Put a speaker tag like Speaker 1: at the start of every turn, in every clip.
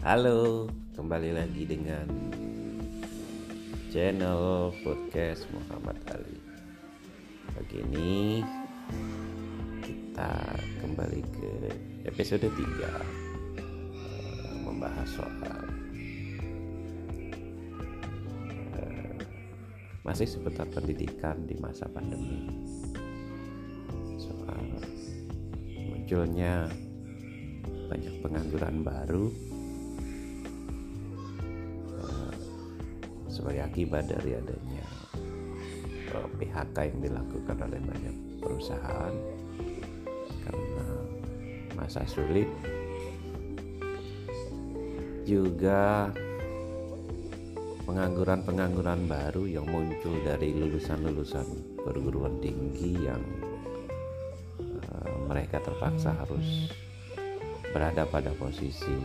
Speaker 1: Halo, kembali lagi dengan channel podcast Muhammad Ali. Pagi ini kita kembali ke episode 3 eh, membahas soal eh, masih seputar pendidikan di masa pandemi. Soal munculnya banyak pengangguran baru sebagai akibat dari adanya eh, PHK yang dilakukan oleh banyak perusahaan. Karena masa sulit. Juga pengangguran-pengangguran baru yang muncul dari lulusan-lulusan perguruan tinggi yang eh, mereka terpaksa harus berada pada posisi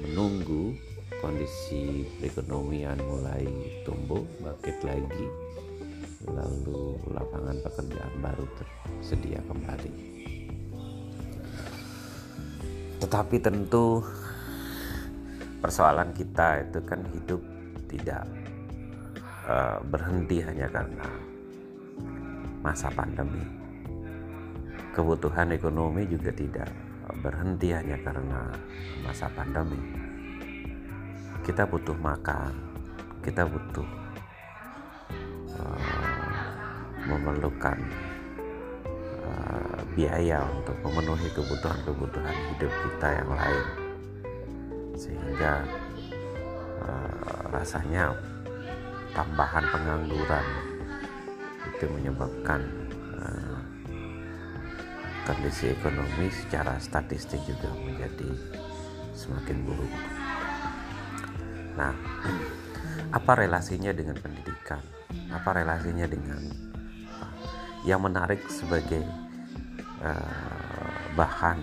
Speaker 1: menunggu kondisi perekonomian mulai tumbuh bangkit lagi lalu lapangan pekerjaan baru tersedia kembali tetapi tentu persoalan kita itu kan hidup tidak uh, berhenti hanya karena masa pandemi kebutuhan ekonomi juga tidak berhenti hanya karena masa pandemi. Kita butuh makan, kita butuh uh, memerlukan uh, biaya untuk memenuhi kebutuhan-kebutuhan hidup kita yang lain, sehingga uh, rasanya tambahan pengangguran itu menyebabkan kondisi ekonomi secara statistik juga menjadi semakin buruk. Nah, apa relasinya dengan pendidikan? Apa relasinya dengan yang menarik sebagai uh, bahan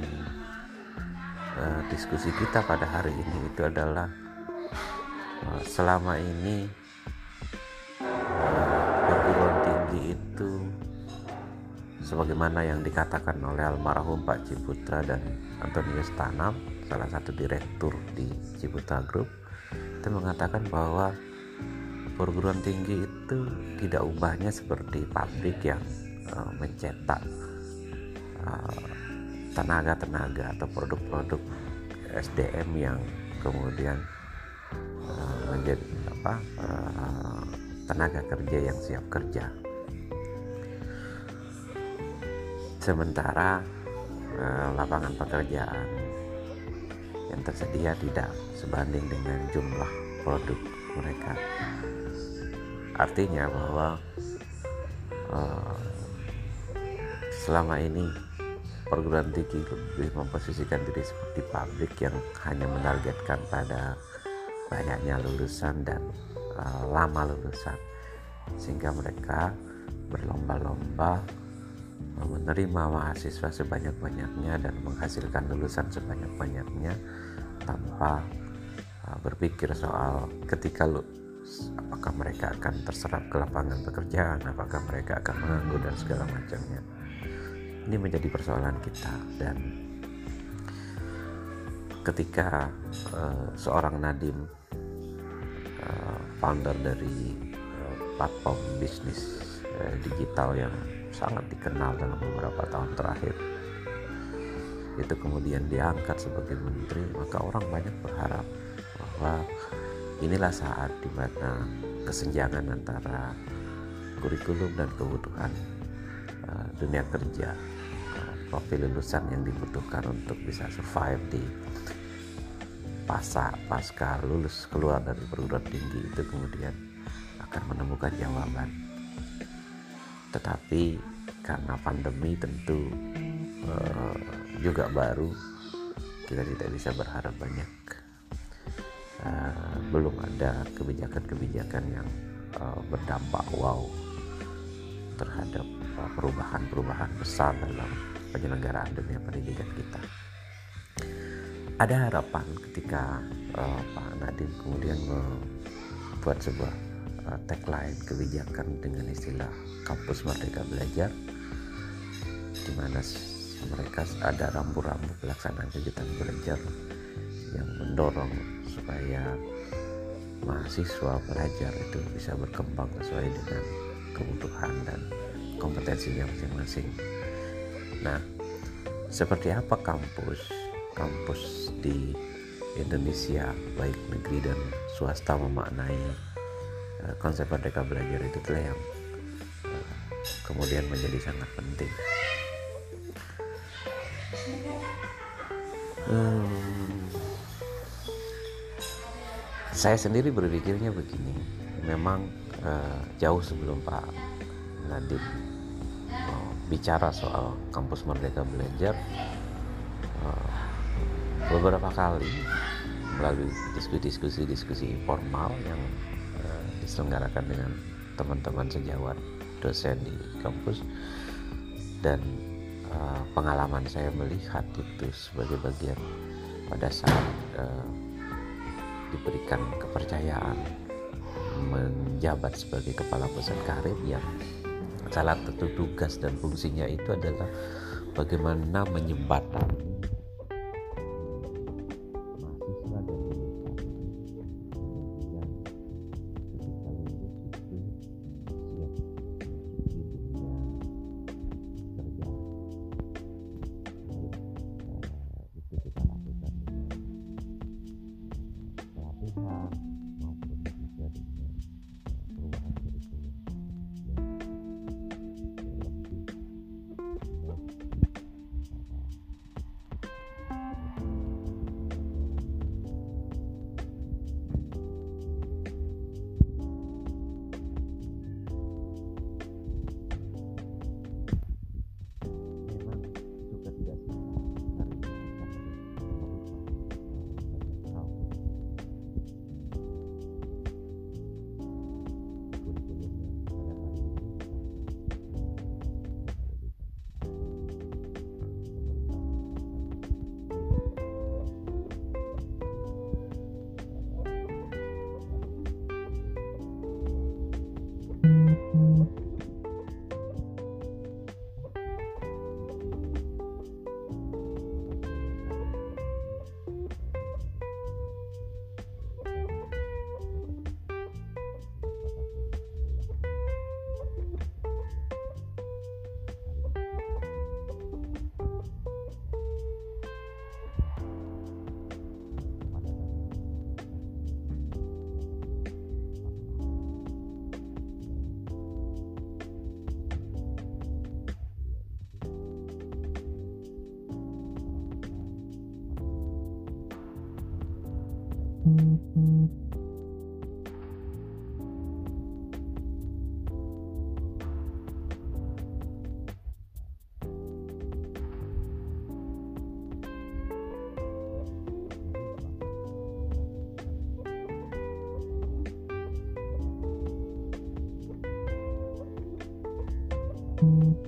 Speaker 1: uh, diskusi kita pada hari ini itu adalah uh, selama ini perguruan tinggi itu sebagaimana yang dikatakan oleh almarhum Pak Ciputra dan Antonius Tanam salah satu direktur di Ciputra Group itu mengatakan bahwa perguruan tinggi itu tidak ubahnya seperti pabrik yang uh, mencetak tenaga-tenaga uh, atau produk-produk SDM yang kemudian uh, menjadi apa uh, tenaga kerja yang siap kerja. Sementara eh, lapangan pekerjaan yang tersedia tidak sebanding dengan jumlah produk mereka. Artinya bahwa eh, selama ini perguruan tinggi lebih memposisikan diri seperti pabrik yang hanya menargetkan pada banyaknya lulusan dan uh, lama lulusan. Sehingga mereka berlomba-lomba menerima mahasiswa sebanyak-banyaknya dan menghasilkan lulusan sebanyak-banyaknya tanpa berpikir soal ketika lu apakah mereka akan terserap ke lapangan pekerjaan apakah mereka akan menganggur dan segala macamnya. Ini menjadi persoalan kita dan ketika uh, seorang Nadim uh, founder dari uh, platform bisnis uh, digital yang sangat dikenal dalam beberapa tahun terakhir itu kemudian diangkat sebagai menteri maka orang banyak berharap bahwa inilah saat di mana kesenjangan antara kurikulum dan kebutuhan uh, dunia kerja uh, profil lulusan yang dibutuhkan untuk bisa survive di pasca pasca lulus keluar dari perguruan tinggi itu kemudian akan menemukan jawaban. Tetapi karena pandemi tentu uh, juga baru kita tidak bisa berharap banyak uh, belum ada kebijakan-kebijakan yang uh, berdampak wow terhadap perubahan-perubahan uh, besar dalam penyelenggaraan dunia pendidikan kita. Ada harapan ketika uh, Pak Nadiem kemudian membuat sebuah uh, tagline kebijakan dengan istilah kampus merdeka belajar di mana mereka ada rambu-rambu pelaksanaan kegiatan belajar yang mendorong supaya mahasiswa pelajar itu bisa berkembang sesuai dengan kebutuhan dan kompetensinya masing-masing. Nah, seperti apa kampus kampus di Indonesia baik negeri dan swasta memaknai uh, konsep merdeka belajar itu telah yang uh, kemudian menjadi sangat penting. Hmm, saya sendiri berpikirnya begini, memang uh, jauh sebelum Pak Nadiem uh, bicara soal kampus Merdeka Belajar, uh, beberapa kali melalui diskusi-diskusi-diskusi informal yang uh, diselenggarakan dengan teman-teman sejawat dosen di kampus dan uh, pengalaman saya melihat itu sebagai bagian pada saat uh, diberikan kepercayaan menjabat sebagai kepala pusat karir yang salah satu tugas dan fungsinya itu adalah bagaimana menyembatani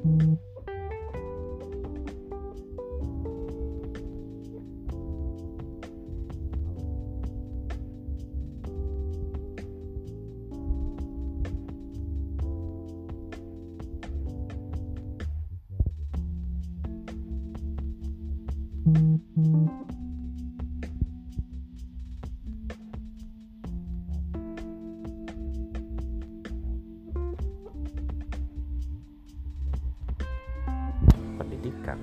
Speaker 1: Mm-hmm. Pendidikan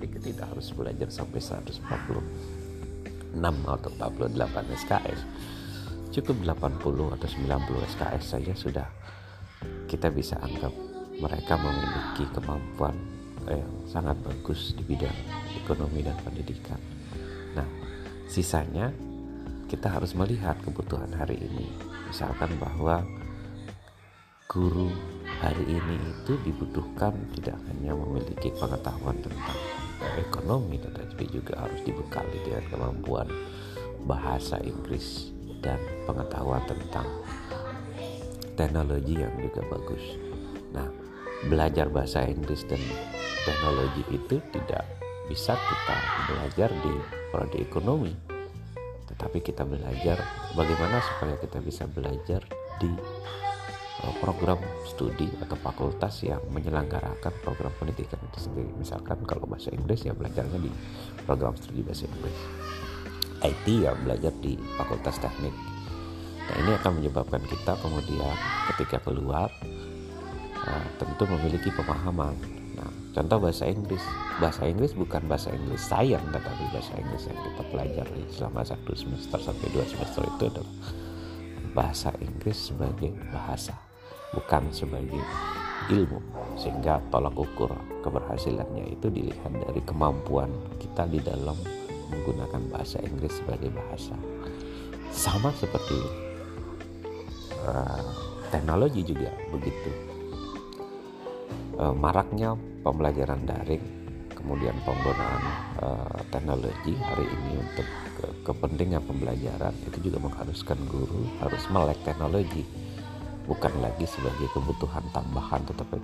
Speaker 1: kita tidak harus belajar sampai 146 atau 48 SKS cukup 80 atau 90 SKS saja sudah kita bisa anggap mereka memiliki kemampuan yang sangat bagus di bidang ekonomi dan pendidikan. Nah sisanya kita harus melihat kebutuhan hari ini. Misalkan bahwa guru hari ini itu dibutuhkan tidak hanya memiliki pengetahuan tentang ekonomi tetapi juga harus dibekali dengan kemampuan bahasa Inggris dan pengetahuan tentang teknologi yang juga bagus. Nah, belajar bahasa Inggris dan teknologi itu tidak bisa kita belajar di prodi ekonomi. Tetapi kita belajar bagaimana supaya kita bisa belajar di program studi atau fakultas yang menyelenggarakan program pendidikan itu sendiri. Misalkan kalau bahasa Inggris ya belajarnya di program studi bahasa Inggris. IT ya belajar di fakultas teknik nah ini akan menyebabkan kita kemudian ketika keluar uh, tentu memiliki pemahaman nah contoh bahasa Inggris bahasa Inggris bukan bahasa Inggris sayang tetapi bahasa Inggris yang kita pelajari selama satu semester sampai dua semester itu adalah bahasa Inggris sebagai bahasa bukan sebagai ilmu sehingga tolak ukur keberhasilannya itu dilihat dari kemampuan kita di dalam menggunakan bahasa Inggris sebagai bahasa. Sama seperti uh, teknologi juga begitu. Uh, maraknya pembelajaran daring kemudian penggunaan uh, teknologi hari ini untuk ke kepentingan pembelajaran itu juga mengharuskan guru harus melek teknologi bukan lagi sebagai kebutuhan tambahan tetapi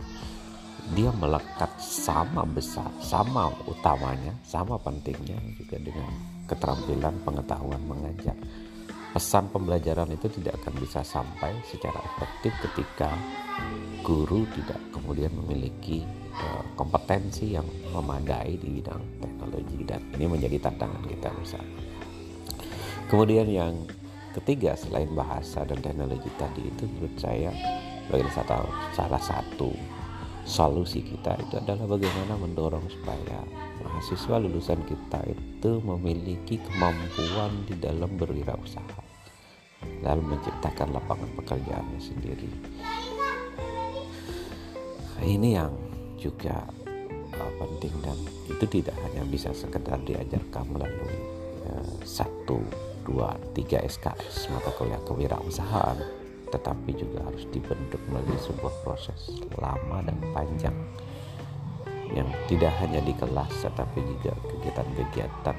Speaker 1: dia melekat sama besar, sama utamanya, sama pentingnya juga dengan keterampilan pengetahuan mengajar. Pesan pembelajaran itu tidak akan bisa sampai secara efektif ketika guru tidak kemudian memiliki uh, kompetensi yang memadai di bidang teknologi dan ini menjadi tantangan kita bersama. Kemudian yang ketiga selain bahasa dan teknologi tadi itu menurut saya bagi satu, salah satu solusi kita itu adalah bagaimana mendorong supaya mahasiswa lulusan kita itu memiliki kemampuan di dalam berwirausaha dalam menciptakan lapangan pekerjaannya sendiri. Ini yang juga uh, penting dan itu tidak hanya bisa sekedar diajarkan melalui uh, satu dua tiga SKS mata kuliah kewirausahaan tetapi juga harus dibentuk melalui sebuah proses lama dan panjang yang tidak hanya di kelas tetapi juga kegiatan-kegiatan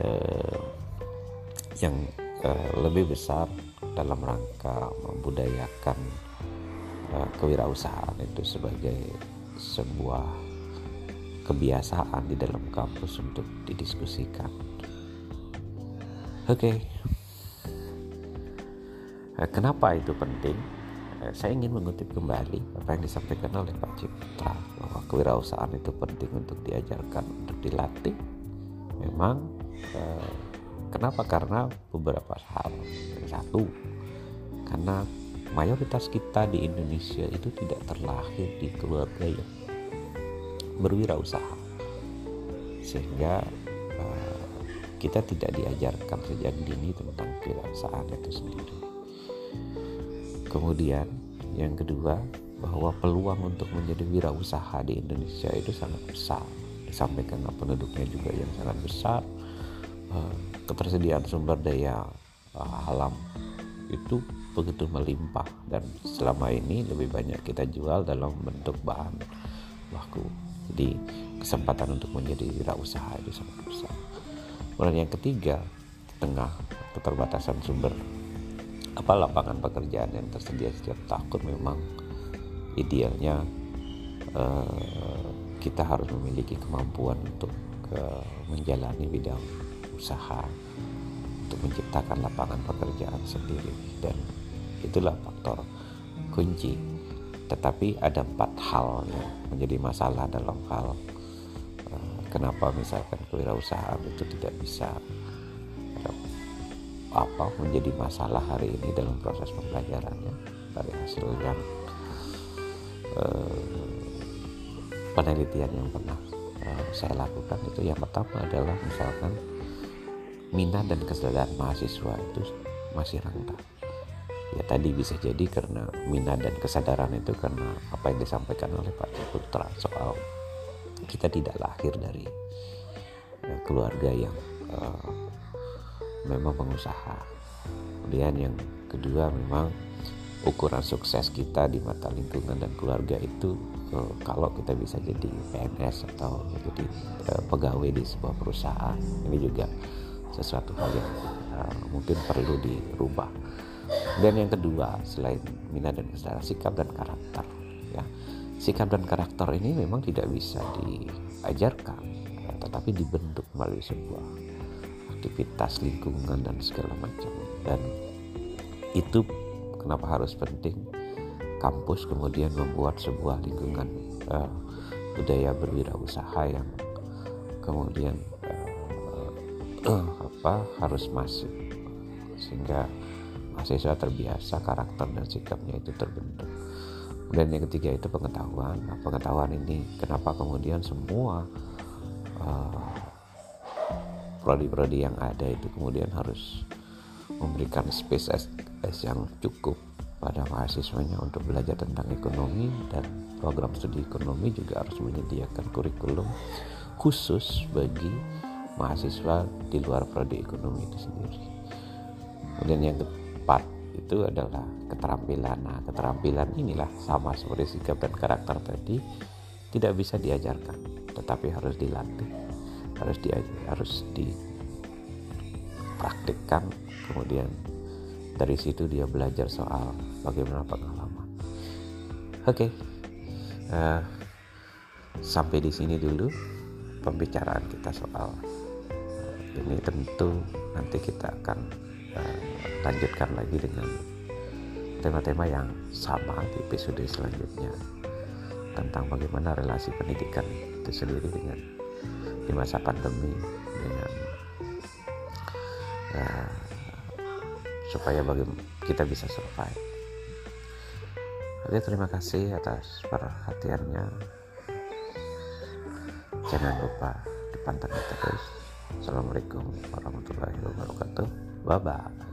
Speaker 1: eh, yang eh, lebih besar dalam rangka membudayakan eh, kewirausahaan itu sebagai sebuah kebiasaan di dalam kampus untuk didiskusikan Oke, okay. Eh, kenapa itu penting? Eh, saya ingin mengutip kembali apa yang disampaikan oleh Pak Cipta bahwa kewirausahaan itu penting untuk diajarkan, untuk dilatih. Memang eh, kenapa? Karena beberapa hal. Satu, karena mayoritas kita di Indonesia itu tidak terlahir di keluarga yang berwirausaha, sehingga kita tidak diajarkan sejak dini tentang kewirausahaan itu sendiri. Kemudian yang kedua bahwa peluang untuk menjadi wirausaha di Indonesia itu sangat besar. Disampaikan penduduknya juga yang sangat besar. Eh, ketersediaan sumber daya eh, alam itu begitu melimpah dan selama ini lebih banyak kita jual dalam bentuk bahan baku. Jadi kesempatan untuk menjadi wirausaha itu sangat besar. Kemudian yang ketiga, di tengah keterbatasan sumber apa lapangan pekerjaan yang tersedia setiap tahun? Memang idealnya uh, kita harus memiliki kemampuan untuk uh, menjalani bidang usaha untuk menciptakan lapangan pekerjaan sendiri. Dan itulah faktor kunci. Tetapi ada empat hal yang menjadi masalah dalam hal kenapa misalkan kewirausahaan itu tidak bisa apa menjadi masalah hari ini dalam proses pembelajarannya dari hasil yang eh, penelitian yang pernah eh, saya lakukan itu yang pertama adalah misalkan minat dan kesadaran mahasiswa itu masih rendah ya tadi bisa jadi karena minat dan kesadaran itu karena apa yang disampaikan oleh Pak Putra soal kita tidak lahir dari uh, keluarga yang uh, memang pengusaha. Kemudian yang kedua memang ukuran sukses kita di mata lingkungan dan keluarga itu uh, kalau kita bisa jadi PNS atau jadi pegawai di sebuah perusahaan ini juga sesuatu hal yang mungkin perlu dirubah. Dan yang kedua selain minat dan kesadaran sikap dan karakter ya sikap dan karakter ini memang tidak bisa diajarkan ya, tetapi dibentuk melalui sebuah aktivitas lingkungan dan segala macam. Dan itu kenapa harus penting kampus kemudian membuat sebuah lingkungan uh, budaya berwirausaha yang kemudian uh, uh, apa harus masif. Sehingga mahasiswa terbiasa karakter dan sikapnya itu terbentuk dan yang ketiga itu pengetahuan nah, pengetahuan ini kenapa kemudian semua uh, prodi-prodi yang ada itu kemudian harus memberikan space S, S yang cukup pada mahasiswanya untuk belajar tentang ekonomi dan program studi ekonomi juga harus menyediakan kurikulum khusus bagi mahasiswa di luar prodi ekonomi itu sendiri. Kemudian yang itu adalah keterampilan. Nah, keterampilan inilah sama seperti sikap dan karakter tadi tidak bisa diajarkan, tetapi harus dilatih, harus di harus dipraktikkan. Kemudian dari situ dia belajar soal bagaimana pengalaman. Oke, okay. uh, sampai di sini dulu pembicaraan kita soal ini tentu nanti kita akan uh, lanjutkan lagi dengan tema-tema yang sama di episode selanjutnya tentang bagaimana relasi pendidikan itu sendiri dengan di masa pandemi dengan uh, supaya bagi kita bisa survive. Oke, terima kasih atas perhatiannya. Jangan lupa dipantengin terus. Assalamualaikum warahmatullahi wabarakatuh. Bye bye.